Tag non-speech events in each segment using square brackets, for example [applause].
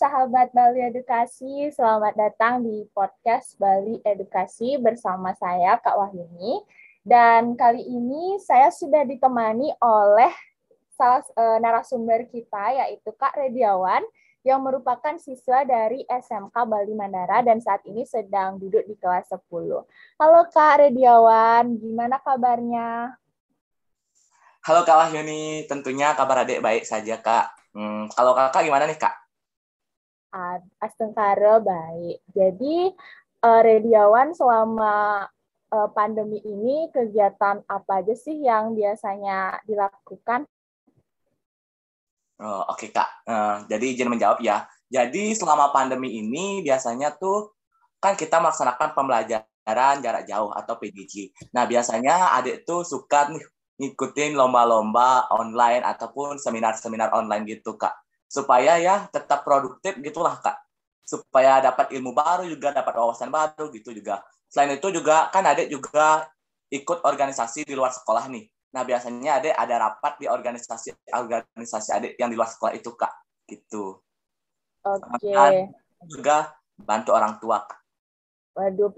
Sahabat Bali Edukasi, selamat datang di podcast Bali Edukasi bersama saya Kak Wahyuni. Dan kali ini saya sudah ditemani oleh salah uh, narasumber kita yaitu Kak Rediawan yang merupakan siswa dari SMK Bali Mandara dan saat ini sedang duduk di kelas 10. Halo Kak Rediawan, gimana kabarnya? Halo Kak Wahyuni, tentunya kabar adik baik saja Kak. Hmm, kalau kakak gimana nih Kak? Astengkara baik. Jadi uh, Rediawan selama uh, pandemi ini kegiatan apa aja sih yang biasanya dilakukan? Oh, Oke okay, kak, uh, jadi izin menjawab ya. Jadi selama pandemi ini biasanya tuh kan kita melaksanakan pembelajaran jarak jauh atau PJJ. Nah biasanya adik tuh suka nih ngikutin lomba-lomba online ataupun seminar-seminar online gitu kak supaya ya tetap produktif gitulah kak. Supaya dapat ilmu baru juga dapat wawasan baru gitu juga. Selain itu juga kan adik juga ikut organisasi di luar sekolah nih. Nah biasanya adik ada rapat di organisasi organisasi adik yang di luar sekolah itu kak. Gitu. Oke. Okay. juga bantu orang tua kak. waduh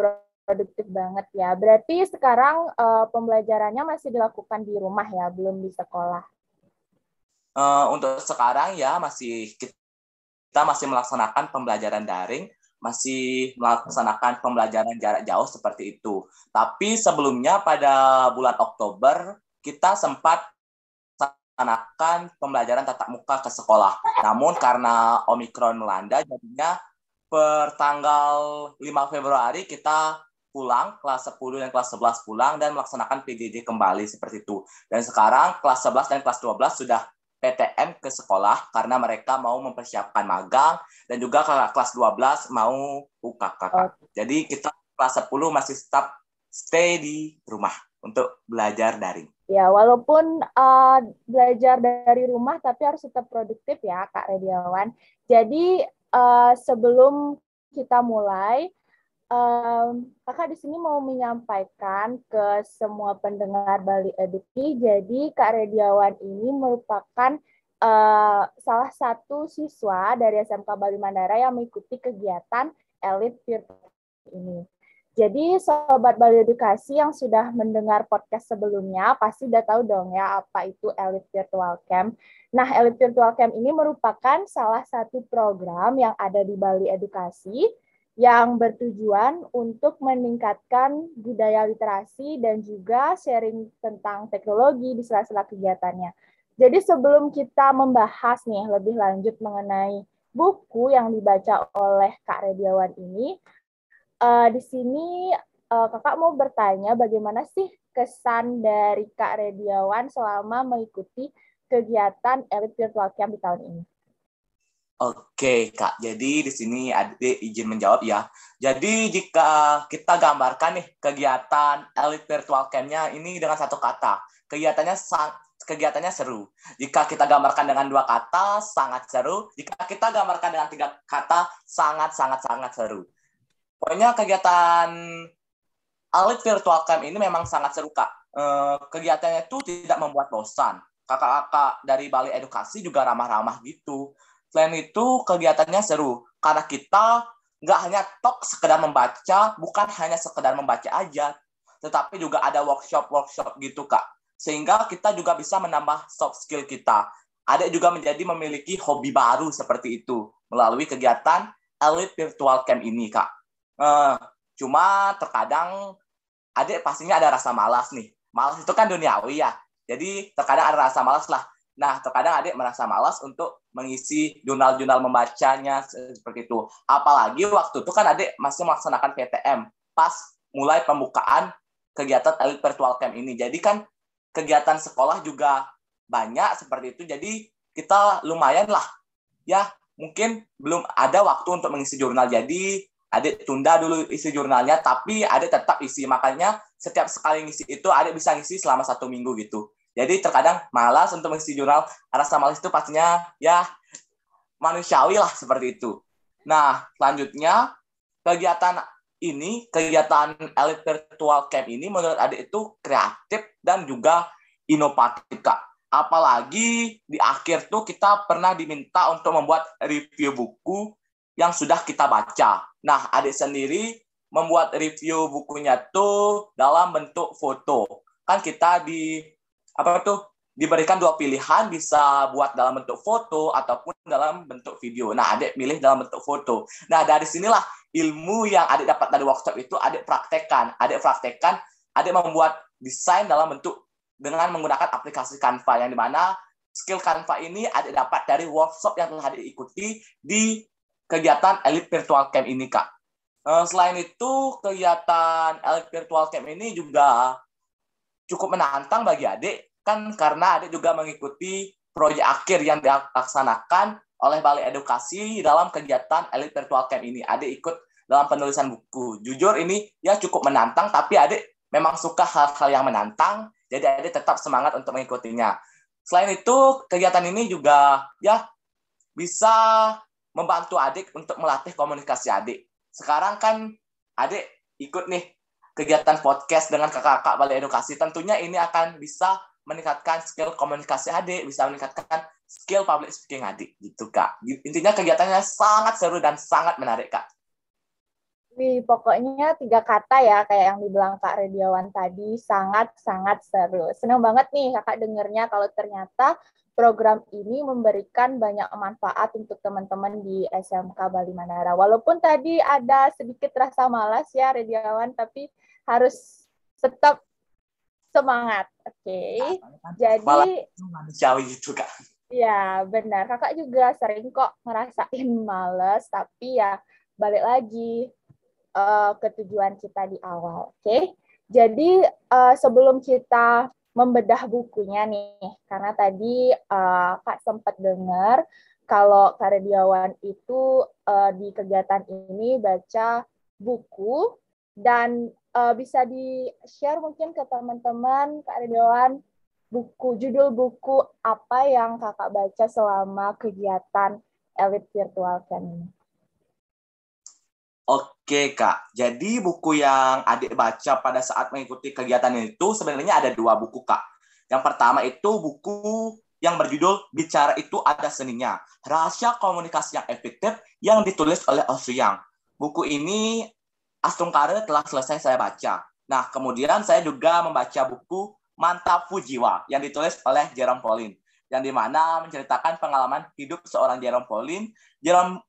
produktif banget ya. Berarti sekarang uh, pembelajarannya masih dilakukan di rumah ya belum di sekolah uh, untuk sekarang ya masih kita masih melaksanakan pembelajaran daring, masih melaksanakan pembelajaran jarak jauh seperti itu. Tapi sebelumnya pada bulan Oktober kita sempat melaksanakan pembelajaran tatap muka ke sekolah. Namun karena Omikron melanda, jadinya per tanggal 5 Februari kita pulang, kelas 10 dan kelas 11 pulang dan melaksanakan PJJ kembali seperti itu. Dan sekarang kelas 11 dan kelas 12 sudah PTM ke sekolah karena mereka mau mempersiapkan magang dan juga kelas 12 mau UKK. Okay. Jadi kita kelas 10 masih tetap stay di rumah untuk belajar daring. Ya, walaupun uh, belajar dari rumah tapi harus tetap produktif ya Kak Rediawan. Jadi uh, sebelum kita mulai um, kakak di sini mau menyampaikan ke semua pendengar Bali Eduki. Jadi Kak Rediawan ini merupakan uh, salah satu siswa dari SMK Bali Mandara yang mengikuti kegiatan elit virtual ini. Jadi sobat Bali Edukasi yang sudah mendengar podcast sebelumnya pasti udah tahu dong ya apa itu Elite Virtual Camp. Nah, Elite Virtual Camp ini merupakan salah satu program yang ada di Bali Edukasi yang bertujuan untuk meningkatkan budaya literasi dan juga sharing tentang teknologi di sela-sela kegiatannya. Jadi sebelum kita membahas nih lebih lanjut mengenai buku yang dibaca oleh Kak Rediawan ini, uh, di sini uh, kakak mau bertanya bagaimana sih kesan dari Kak Rediawan selama mengikuti kegiatan Elite Virtual Camp di tahun ini? Oke, Kak. Jadi di sini Adik izin menjawab ya. Jadi jika kita gambarkan nih kegiatan Elite Virtual Camp-nya ini dengan satu kata. Kegiatannya sang, kegiatannya seru. Jika kita gambarkan dengan dua kata, sangat seru. Jika kita gambarkan dengan tiga kata, sangat-sangat-sangat seru. Pokoknya kegiatan Elite Virtual Camp ini memang sangat seru, Kak. Eh, kegiatannya itu tidak membuat bosan. Kakak-kakak dari Bali Edukasi juga ramah-ramah gitu Selain itu, kegiatannya seru. Karena kita nggak hanya tok sekedar membaca, bukan hanya sekedar membaca aja, tetapi juga ada workshop-workshop gitu, Kak. Sehingga kita juga bisa menambah soft skill kita. Ada juga menjadi memiliki hobi baru seperti itu melalui kegiatan Elite Virtual Camp ini, Kak. Uh, cuma terkadang adik pastinya ada rasa malas nih. Malas itu kan duniawi ya. Jadi terkadang ada rasa malas lah. Nah, terkadang adik merasa malas untuk mengisi jurnal-jurnal membacanya seperti itu. Apalagi waktu itu kan adik masih melaksanakan PTM pas mulai pembukaan kegiatan Elite Virtual Camp ini. Jadi kan kegiatan sekolah juga banyak seperti itu. Jadi kita lumayan lah ya mungkin belum ada waktu untuk mengisi jurnal. Jadi adik tunda dulu isi jurnalnya, tapi adik tetap isi. Makanya setiap sekali ngisi itu adik bisa ngisi selama satu minggu gitu. Jadi terkadang malas untuk mengisi jurnal. Rasa malas itu pastinya ya manusiawi lah seperti itu. Nah, selanjutnya kegiatan ini, kegiatan Elite Virtual Camp ini menurut adik itu kreatif dan juga inovatif, Kak. Apalagi di akhir tuh kita pernah diminta untuk membuat review buku yang sudah kita baca. Nah, adik sendiri membuat review bukunya tuh dalam bentuk foto. Kan kita di apa tuh diberikan dua pilihan bisa buat dalam bentuk foto ataupun dalam bentuk video. Nah, adik pilih dalam bentuk foto. Nah, dari sinilah ilmu yang adik dapat dari workshop itu adik praktekkan. Adik praktekkan, adik membuat desain dalam bentuk dengan menggunakan aplikasi Canva yang di mana skill Canva ini adik dapat dari workshop yang telah adik ikuti di kegiatan Elite Virtual Camp ini, Kak. Eh, selain itu, kegiatan Elite Virtual Camp ini juga cukup menantang bagi adik, kan karena adik juga mengikuti proyek akhir yang dilaksanakan oleh Balai Edukasi dalam kegiatan Elite Virtual Camp ini. Adik ikut dalam penulisan buku. Jujur ini ya cukup menantang, tapi adik memang suka hal-hal yang menantang, jadi adik tetap semangat untuk mengikutinya. Selain itu, kegiatan ini juga ya bisa membantu adik untuk melatih komunikasi adik. Sekarang kan adik ikut nih kegiatan podcast dengan kakak-kakak Balai Edukasi. Tentunya ini akan bisa meningkatkan skill komunikasi adik, bisa meningkatkan skill public speaking adik, gitu kak. Intinya kegiatannya sangat seru dan sangat menarik kak. Wih, pokoknya tiga kata ya, kayak yang dibilang Kak Rediawan tadi, sangat-sangat seru. Senang banget nih kakak dengernya kalau ternyata program ini memberikan banyak manfaat untuk teman-teman di SMK Bali Manara. Walaupun tadi ada sedikit rasa malas ya Rediawan, tapi harus tetap semangat. Oke. Okay. Jadi manusiawi itu Kak. Ya, benar. Kakak juga sering kok ngerasain males, tapi ya balik lagi uh, ke tujuan kita di awal. Oke, okay? jadi uh, sebelum kita membedah bukunya nih, karena tadi uh, Kak sempat dengar kalau Karediawan itu uh, di kegiatan ini baca buku dan uh, bisa di-share mungkin ke teman-teman Kak Karediawan buku judul buku apa yang kakak baca selama kegiatan Elite Virtual ini. Oke kak, jadi buku yang adik baca pada saat mengikuti kegiatan itu sebenarnya ada dua buku kak. Yang pertama itu buku yang berjudul Bicara Itu Ada Seninya, Rahasia Komunikasi Yang Efektif yang ditulis oleh Osriang. Buku ini Astungkare telah selesai saya baca. Nah, kemudian saya juga membaca buku Mantap Fujiwa yang ditulis oleh Jerome Pauline yang di mana menceritakan pengalaman hidup seorang Jerome Pauline. Jerome,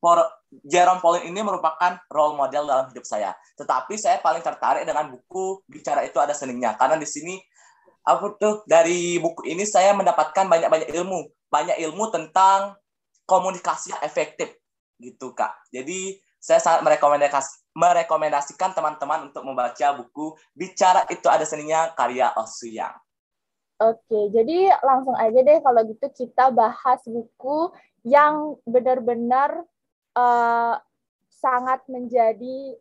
Jerome Pauline ini merupakan role model dalam hidup saya. Tetapi saya paling tertarik dengan buku Bicara Itu Ada Seninya. Karena di sini, aku tuh dari buku ini saya mendapatkan banyak-banyak ilmu. Banyak ilmu tentang komunikasi efektif. Gitu, Kak. Jadi, saya sangat merekomendasikan teman-teman untuk membaca buku Bicara Itu Ada Seninya karya Osuyang. Oke, jadi langsung aja deh kalau gitu kita bahas buku yang benar-benar uh, sangat menjadi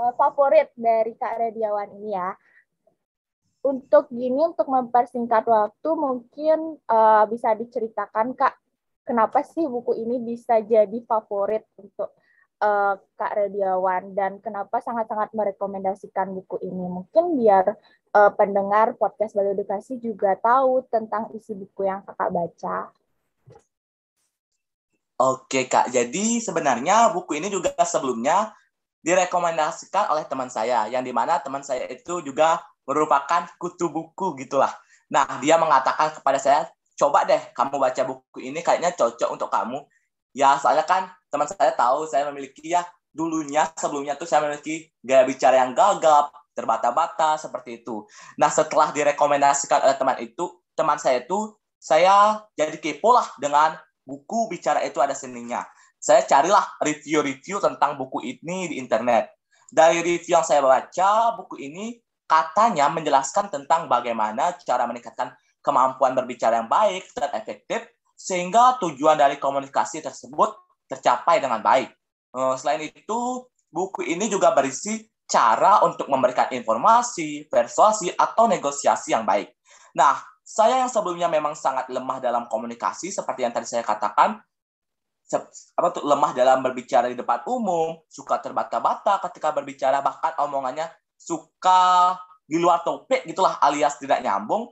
uh, favorit dari Kak Rediawan ini ya. Untuk gini, untuk mempersingkat waktu, mungkin uh, bisa diceritakan Kak, kenapa sih buku ini bisa jadi favorit untuk uh, Kak Rediawan dan kenapa sangat-sangat merekomendasikan buku ini. Mungkin biar uh, pendengar podcast Bali Edukasi juga tahu tentang isi buku yang Kakak baca. Oke Kak, jadi sebenarnya buku ini juga sebelumnya direkomendasikan oleh teman saya, yang di mana teman saya itu juga merupakan kutu buku gitulah. Nah, dia mengatakan kepada saya, coba deh kamu baca buku ini, kayaknya cocok untuk kamu. Ya, soalnya kan teman saya tahu saya memiliki ya dulunya sebelumnya tuh saya memiliki gaya bicara yang gagap, terbata-bata seperti itu. Nah, setelah direkomendasikan oleh teman itu, teman saya itu saya jadi kepo lah dengan buku bicara itu ada seninya. Saya carilah review-review tentang buku ini di internet. Dari review yang saya baca, buku ini katanya menjelaskan tentang bagaimana cara meningkatkan kemampuan berbicara yang baik dan efektif sehingga tujuan dari komunikasi tersebut tercapai dengan baik. Eh, selain itu, buku ini juga berisi cara untuk memberikan informasi, persuasi, atau negosiasi yang baik. Nah, saya yang sebelumnya memang sangat lemah dalam komunikasi, seperti yang tadi saya katakan, apa tuh lemah dalam berbicara di depan umum, suka terbata-bata ketika berbicara, bahkan omongannya suka di luar topik gitulah alias tidak nyambung,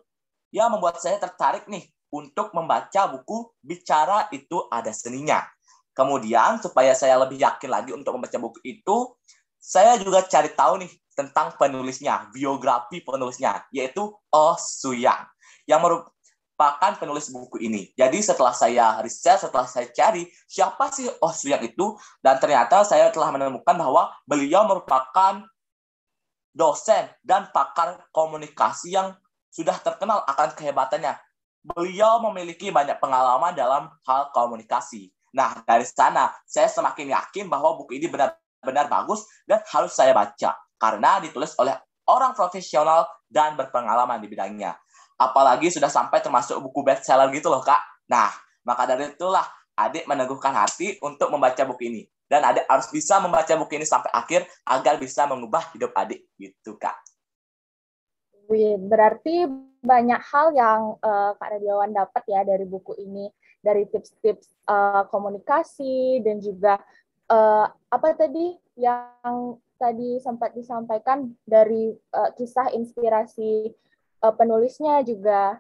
ya membuat saya tertarik nih untuk membaca buku Bicara Itu Ada Seninya. Kemudian supaya saya lebih yakin lagi untuk membaca buku itu, saya juga cari tahu nih tentang penulisnya, biografi penulisnya, yaitu Oh Suyang, yang merupakan penulis buku ini. Jadi setelah saya riset, setelah saya cari siapa sih Oh Suyang itu, dan ternyata saya telah menemukan bahwa beliau merupakan dosen dan pakar komunikasi yang sudah terkenal akan kehebatannya. Beliau memiliki banyak pengalaman dalam hal komunikasi. Nah, dari sana saya semakin yakin bahwa buku ini benar-benar bagus dan harus saya baca karena ditulis oleh orang profesional dan berpengalaman di bidangnya. Apalagi sudah sampai termasuk buku bestseller gitu loh, Kak. Nah, maka dari itulah adik meneguhkan hati untuk membaca buku ini. Dan adik harus bisa membaca buku ini sampai akhir agar bisa mengubah hidup adik gitu, Kak. Wih, berarti banyak hal yang uh, Kak Radiawan dapat ya dari buku ini, dari tips-tips uh, komunikasi dan juga uh, apa tadi yang tadi sempat disampaikan dari uh, kisah inspirasi uh, penulisnya juga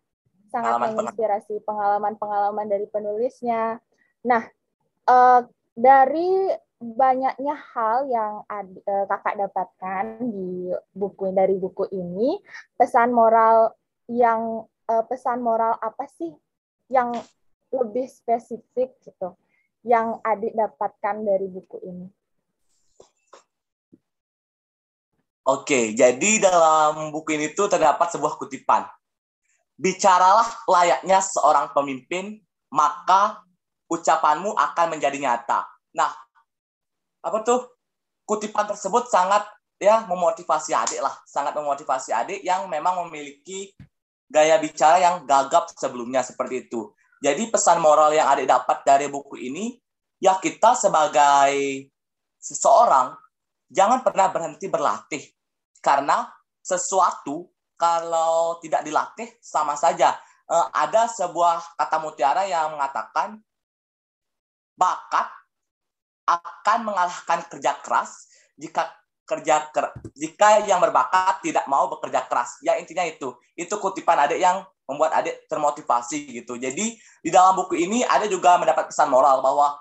sangat pengalaman menginspirasi pengalaman-pengalaman dari penulisnya. Nah, uh, dari banyaknya hal yang ad, uh, kakak dapatkan di buku dari buku ini pesan moral yang uh, pesan moral apa sih yang lebih spesifik gitu yang adik dapatkan dari buku ini Oke, jadi dalam buku ini tuh terdapat sebuah kutipan. Bicaralah layaknya seorang pemimpin, maka ucapanmu akan menjadi nyata. Nah, apa tuh kutipan tersebut sangat ya memotivasi adik lah, sangat memotivasi adik yang memang memiliki gaya bicara yang gagap sebelumnya seperti itu. Jadi pesan moral yang adik dapat dari buku ini, ya kita sebagai seseorang jangan pernah berhenti berlatih. Karena sesuatu kalau tidak dilatih sama saja. Eh, ada sebuah kata mutiara yang mengatakan bakat akan mengalahkan kerja keras jika kerja ker, jika yang berbakat tidak mau bekerja keras. Ya intinya itu. Itu kutipan adik yang membuat adik termotivasi gitu. Jadi di dalam buku ini ada juga mendapat pesan moral bahwa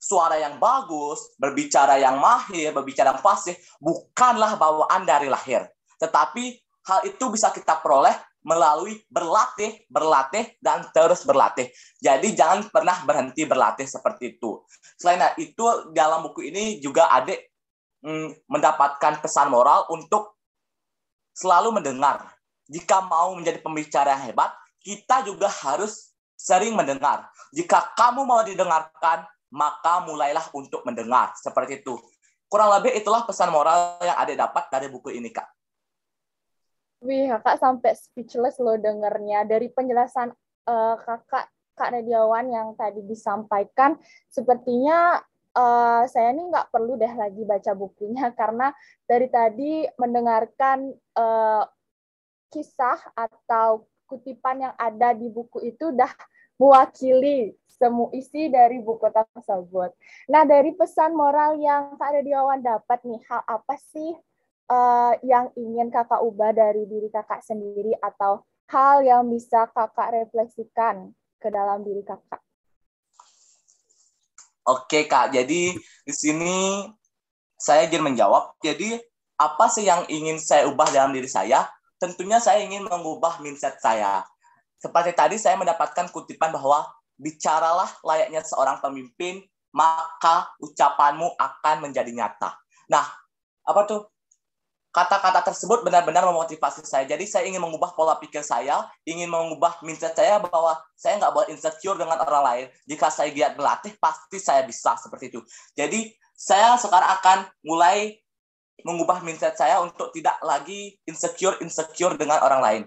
suara yang bagus, berbicara yang mahir, berbicara yang fasih bukanlah bawaan dari lahir. Tetapi hal itu bisa kita peroleh melalui berlatih, berlatih, dan terus berlatih. Jadi jangan pernah berhenti berlatih seperti itu. Selain itu, dalam buku ini juga adik mendapatkan pesan moral untuk selalu mendengar. Jika mau menjadi pembicara yang hebat, kita juga harus sering mendengar. Jika kamu mau didengarkan, maka mulailah untuk mendengar. Seperti itu. Kurang lebih itulah pesan moral yang adik dapat dari buku ini, Kak. Wih, kakak sampai speechless loh dengernya. Dari penjelasan uh, kakak, Kak Rediawan yang tadi disampaikan, sepertinya uh, saya ini nggak perlu deh lagi baca bukunya, [laughs] karena dari tadi mendengarkan uh, kisah atau kutipan yang ada di buku itu udah mewakili semua isi dari buku tersebut. Nah, dari pesan moral yang Kak Rediawan dapat nih, hal apa sih uh, yang ingin kakak ubah dari diri kakak sendiri atau hal yang bisa kakak refleksikan ke dalam diri kakak? Oke kak, jadi di sini saya ingin menjawab. Jadi apa sih yang ingin saya ubah dalam diri saya? Tentunya saya ingin mengubah mindset saya. Seperti tadi saya mendapatkan kutipan bahwa bicaralah layaknya seorang pemimpin, maka ucapanmu akan menjadi nyata. Nah, apa tuh? Kata-kata tersebut benar-benar memotivasi saya. Jadi saya ingin mengubah pola pikir saya, ingin mengubah mindset saya bahwa saya nggak boleh insecure dengan orang lain. Jika saya giat berlatih, pasti saya bisa seperti itu. Jadi saya sekarang akan mulai mengubah mindset saya untuk tidak lagi insecure-insecure dengan orang lain.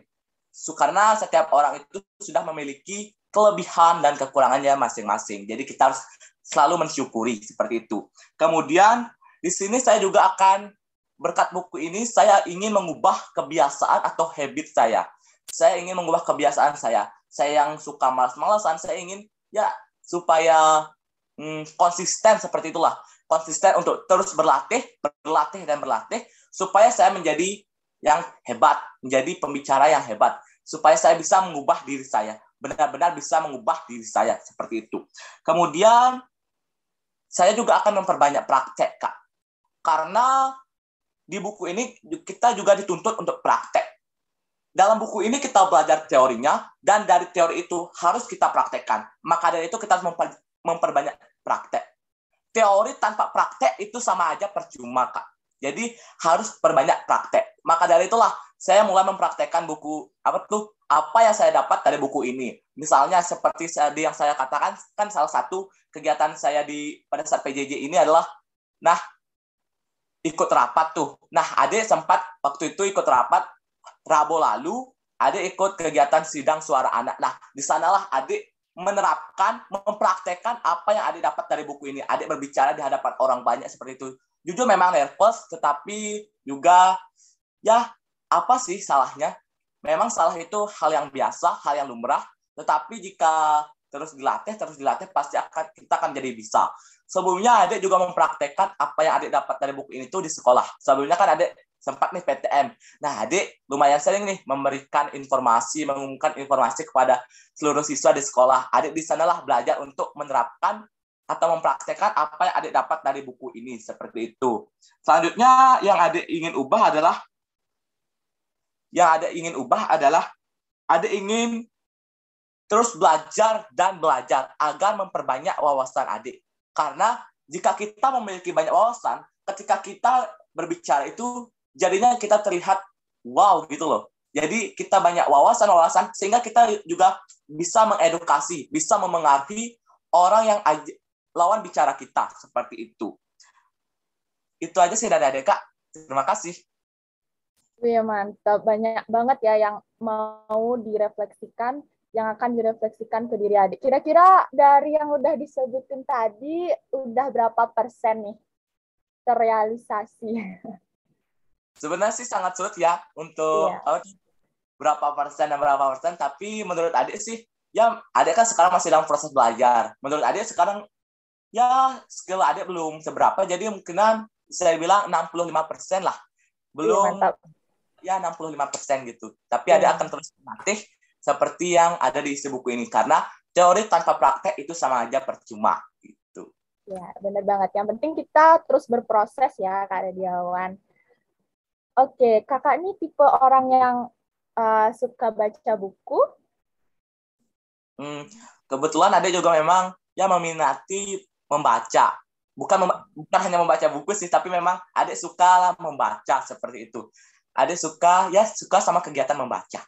Karena setiap orang itu sudah memiliki kelebihan dan kekurangannya masing-masing. Jadi kita harus selalu mensyukuri seperti itu. Kemudian di sini saya juga akan berkat buku ini saya ingin mengubah kebiasaan atau habit saya. Saya ingin mengubah kebiasaan saya. Saya yang suka malas-malasan, saya ingin ya supaya hmm, konsisten seperti itulah. Konsisten untuk terus berlatih, berlatih dan berlatih supaya saya menjadi yang hebat, menjadi pembicara yang hebat. supaya saya bisa mengubah diri saya, benar-benar bisa mengubah diri saya seperti itu. Kemudian saya juga akan memperbanyak praktek, Kak. Karena di buku ini kita juga dituntut untuk praktek. Dalam buku ini kita belajar teorinya, dan dari teori itu harus kita praktekkan. Maka dari itu kita harus memperbanyak praktek. Teori tanpa praktek itu sama aja percuma, Kak. Jadi harus perbanyak praktek. Maka dari itulah saya mulai mempraktekkan buku apa tuh apa yang saya dapat dari buku ini. Misalnya seperti yang saya katakan kan salah satu kegiatan saya di pada saat PJJ ini adalah nah ikut rapat tuh. Nah, Ade sempat waktu itu ikut rapat Rabu lalu Ade ikut kegiatan sidang suara anak. Nah, di sanalah Ade menerapkan, mempraktekkan apa yang Ade dapat dari buku ini. Ade berbicara di hadapan orang banyak seperti itu jujur memang nervous, tetapi juga ya apa sih salahnya? Memang salah itu hal yang biasa, hal yang lumrah, tetapi jika terus dilatih, terus dilatih, pasti akan kita akan jadi bisa. Sebelumnya adik juga mempraktekkan apa yang adik dapat dari buku ini tuh di sekolah. Sebelumnya kan adik sempat nih PTM. Nah, adik lumayan sering nih memberikan informasi, mengumumkan informasi kepada seluruh siswa di sekolah. Adik di sanalah belajar untuk menerapkan atau mempraktekkan apa yang adik dapat dari buku ini seperti itu. Selanjutnya yang adik ingin ubah adalah yang ada ingin ubah adalah ada ingin terus belajar dan belajar agar memperbanyak wawasan adik. Karena jika kita memiliki banyak wawasan, ketika kita berbicara itu jadinya kita terlihat wow gitu loh. Jadi kita banyak wawasan-wawasan sehingga kita juga bisa mengedukasi, bisa memengaruhi orang yang lawan bicara kita seperti itu. Itu aja sih dari adik kak. Terima kasih. Iya mantap, banyak banget ya yang mau direfleksikan, yang akan direfleksikan ke diri adik. Kira-kira dari yang udah disebutin tadi, udah berapa persen nih terrealisasi? [laughs] Sebenarnya sih sangat sulit ya untuk iya. berapa persen dan berapa persen, tapi menurut adik sih, ya adik kan sekarang masih dalam proses belajar. Menurut adik sekarang ya skill adik belum seberapa jadi mungkinan saya bilang 65 persen lah belum iya, ya 65 persen gitu tapi ya. adik akan terus melatih seperti yang ada di isi buku ini. Karena teori tanpa praktek itu sama aja percuma gitu. Ya benar banget. Yang penting kita terus berproses ya kak Rediawan. Oke kakak ini tipe orang yang uh, suka baca buku? Hmm, kebetulan ada juga memang ya meminati membaca. Bukan mem bukan hanya membaca buku sih tapi memang adik suka lah membaca seperti itu. Adik suka ya suka sama kegiatan membaca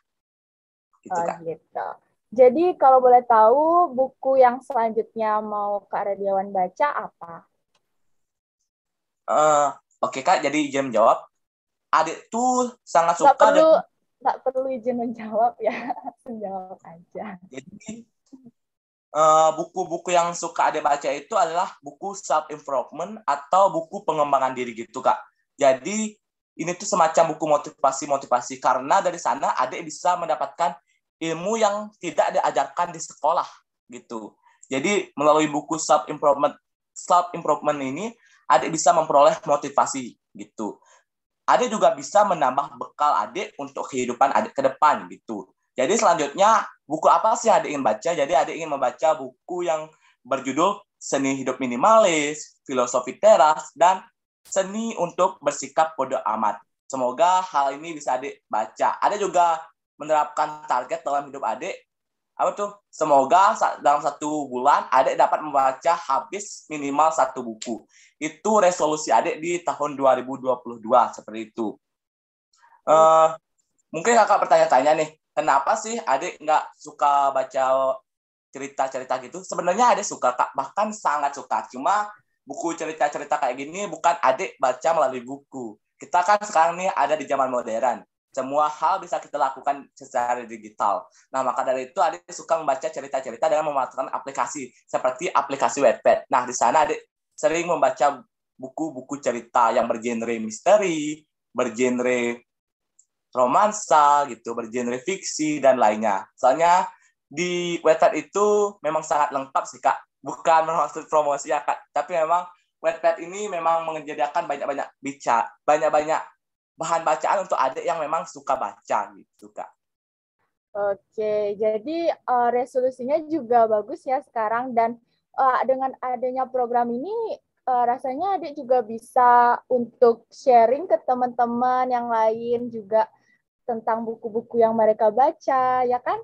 gitu oh, gitu. Jadi kalau boleh tahu buku yang selanjutnya mau Kak Radiawan baca apa? Uh, oke okay, kak. Jadi izin jawab adik tuh sangat suka nggak perlu nggak perlu izin menjawab ya. [laughs] Menjawab aja. Jadi Eh, buku-buku uh, yang suka ada baca itu adalah buku self improvement atau buku pengembangan diri gitu kak. Jadi ini tuh semacam buku motivasi-motivasi. Karena dari sana adik bisa mendapatkan ilmu yang tidak diajarkan di sekolah gitu. Jadi melalui buku self improvement self improvement ini adik bisa memperoleh motivasi gitu. Adik juga bisa menambah bekal adik untuk kehidupan adik ke depan gitu. Jadi selanjutnya buku apa sih adik ingin baca? Jadi adik ingin membaca buku yang berjudul Seni Hidup Minimalis, Filosofi Teras, dan Seni untuk Bersikap Bodoh Amat. Semoga hal ini bisa adik baca. Ada juga menerapkan target dalam hidup adik. Apa tuh? Semoga dalam satu bulan adik dapat membaca habis minimal satu buku. Itu resolusi adik di tahun 2022 seperti itu. Uh, mungkin kakak bertanya-tanya nih, kenapa sih adik nggak suka baca cerita-cerita gitu? Sebenarnya adik suka, kak. bahkan sangat suka. Cuma buku cerita-cerita kayak gini bukan adik baca melalui buku. Kita kan sekarang nih ada di zaman modern. Semua hal bisa kita lakukan secara digital. Nah, maka dari itu adik suka membaca cerita-cerita dengan memanfaatkan aplikasi seperti aplikasi Wattpad. Nah, di sana adik sering membaca buku-buku cerita yang bergenre misteri, bergenre romansa gitu, bergenre fiksi dan lainnya. Soalnya di Wattpad itu memang sangat lengkap sih kak. Bukan maksud promosi ya kak, tapi memang Wattpad ini memang menyediakan banyak-banyak bicara, banyak-banyak bahan bacaan untuk adik yang memang suka baca gitu kak. Oke, jadi uh, resolusinya juga bagus ya sekarang dan uh, dengan adanya program ini uh, rasanya adik juga bisa untuk sharing ke teman-teman yang lain juga tentang buku-buku yang mereka baca, ya kan?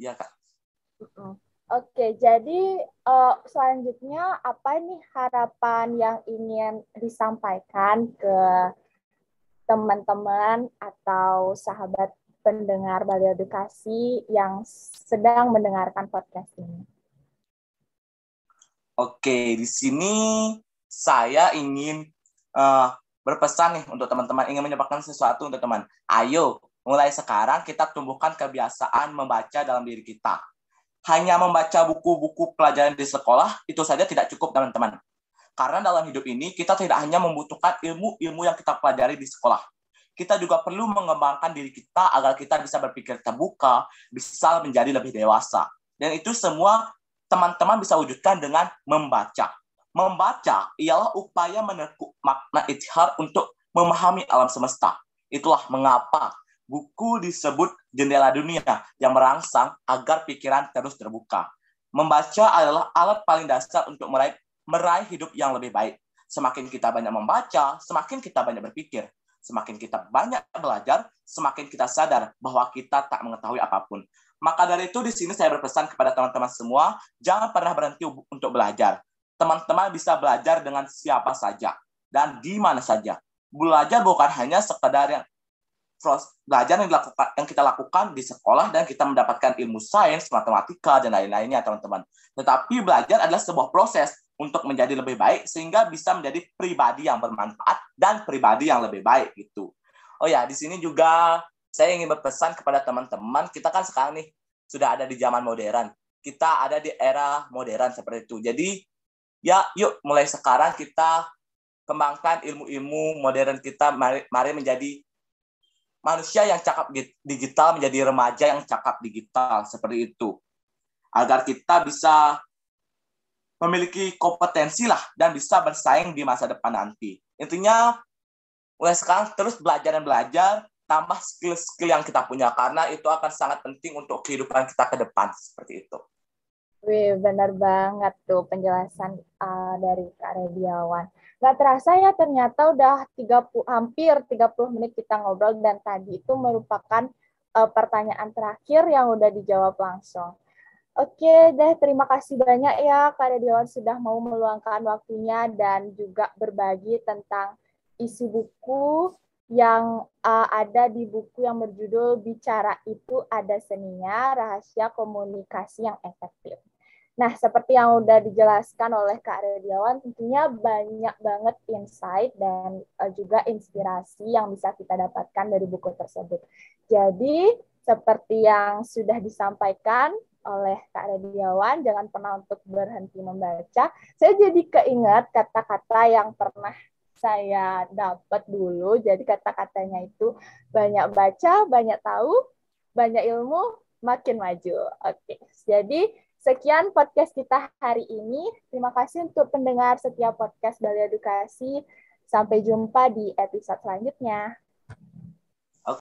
Iya, Kak. Oke, jadi uh, selanjutnya apa nih harapan yang ingin disampaikan ke teman-teman atau sahabat pendengar Bali Edukasi yang sedang mendengarkan podcast ini. Oke, di sini saya ingin uh, berpesan nih untuk teman-teman ingin menyebabkan sesuatu untuk teman. Ayo, mulai sekarang kita tumbuhkan kebiasaan membaca dalam diri kita. Hanya membaca buku-buku pelajaran di sekolah itu saja tidak cukup, teman-teman. Karena dalam hidup ini kita tidak hanya membutuhkan ilmu-ilmu yang kita pelajari di sekolah, kita juga perlu mengembangkan diri kita agar kita bisa berpikir terbuka, bisa menjadi lebih dewasa. Dan itu semua teman-teman bisa wujudkan dengan membaca. Membaca ialah upaya menekuk makna ithar untuk memahami alam semesta. Itulah mengapa buku disebut jendela dunia yang merangsang agar pikiran terus terbuka. Membaca adalah alat paling dasar untuk meraih, meraih hidup yang lebih baik. Semakin kita banyak membaca, semakin kita banyak berpikir. Semakin kita banyak belajar, semakin kita sadar bahwa kita tak mengetahui apa pun. Maka dari itu di sini saya berpesan kepada teman-teman semua, jangan pernah berhenti untuk belajar. Teman-teman bisa belajar dengan siapa saja dan di mana saja. Belajar bukan hanya sekedar yang belajar yang dilakukan yang kita lakukan di sekolah dan kita mendapatkan ilmu sains, matematika dan lain-lainnya teman-teman. Tetapi belajar adalah sebuah proses untuk menjadi lebih baik sehingga bisa menjadi pribadi yang bermanfaat dan pribadi yang lebih baik gitu. Oh ya, di sini juga saya ingin berpesan kepada teman-teman, kita kan sekarang nih sudah ada di zaman modern. Kita ada di era modern seperti itu. Jadi ya yuk mulai sekarang kita kembangkan ilmu-ilmu modern kita mari, mari menjadi manusia yang cakap digital menjadi remaja yang cakap digital seperti itu. Agar kita bisa memiliki kompetensi lah dan bisa bersaing di masa depan nanti. Intinya mulai sekarang terus belajar dan belajar, tambah skill-skill yang kita punya karena itu akan sangat penting untuk kehidupan kita ke depan seperti itu. Wih, benar banget tuh penjelasan uh, dari Kak Rediawan. Gak terasa ya ternyata udah 30, hampir 30 menit kita ngobrol dan tadi itu merupakan uh, pertanyaan terakhir yang udah dijawab langsung. Oke deh, terima kasih banyak ya Kak Dewan sudah mau meluangkan waktunya dan juga berbagi tentang isi buku yang uh, ada di buku yang berjudul Bicara Itu Ada Seninya, Rahasia Komunikasi yang Efektif. Nah, seperti yang udah dijelaskan oleh Kak Rediawan, tentunya banyak banget insight dan uh, juga inspirasi yang bisa kita dapatkan dari buku tersebut. Jadi, seperti yang sudah disampaikan, oleh Kak Radiawan, jangan pernah untuk berhenti membaca. Saya jadi keinget kata-kata yang pernah saya dapat dulu. Jadi kata-katanya itu banyak baca, banyak tahu, banyak ilmu, makin maju. Oke, jadi sekian podcast kita hari ini. Terima kasih untuk pendengar setiap podcast Bali Edukasi. Sampai jumpa di episode selanjutnya.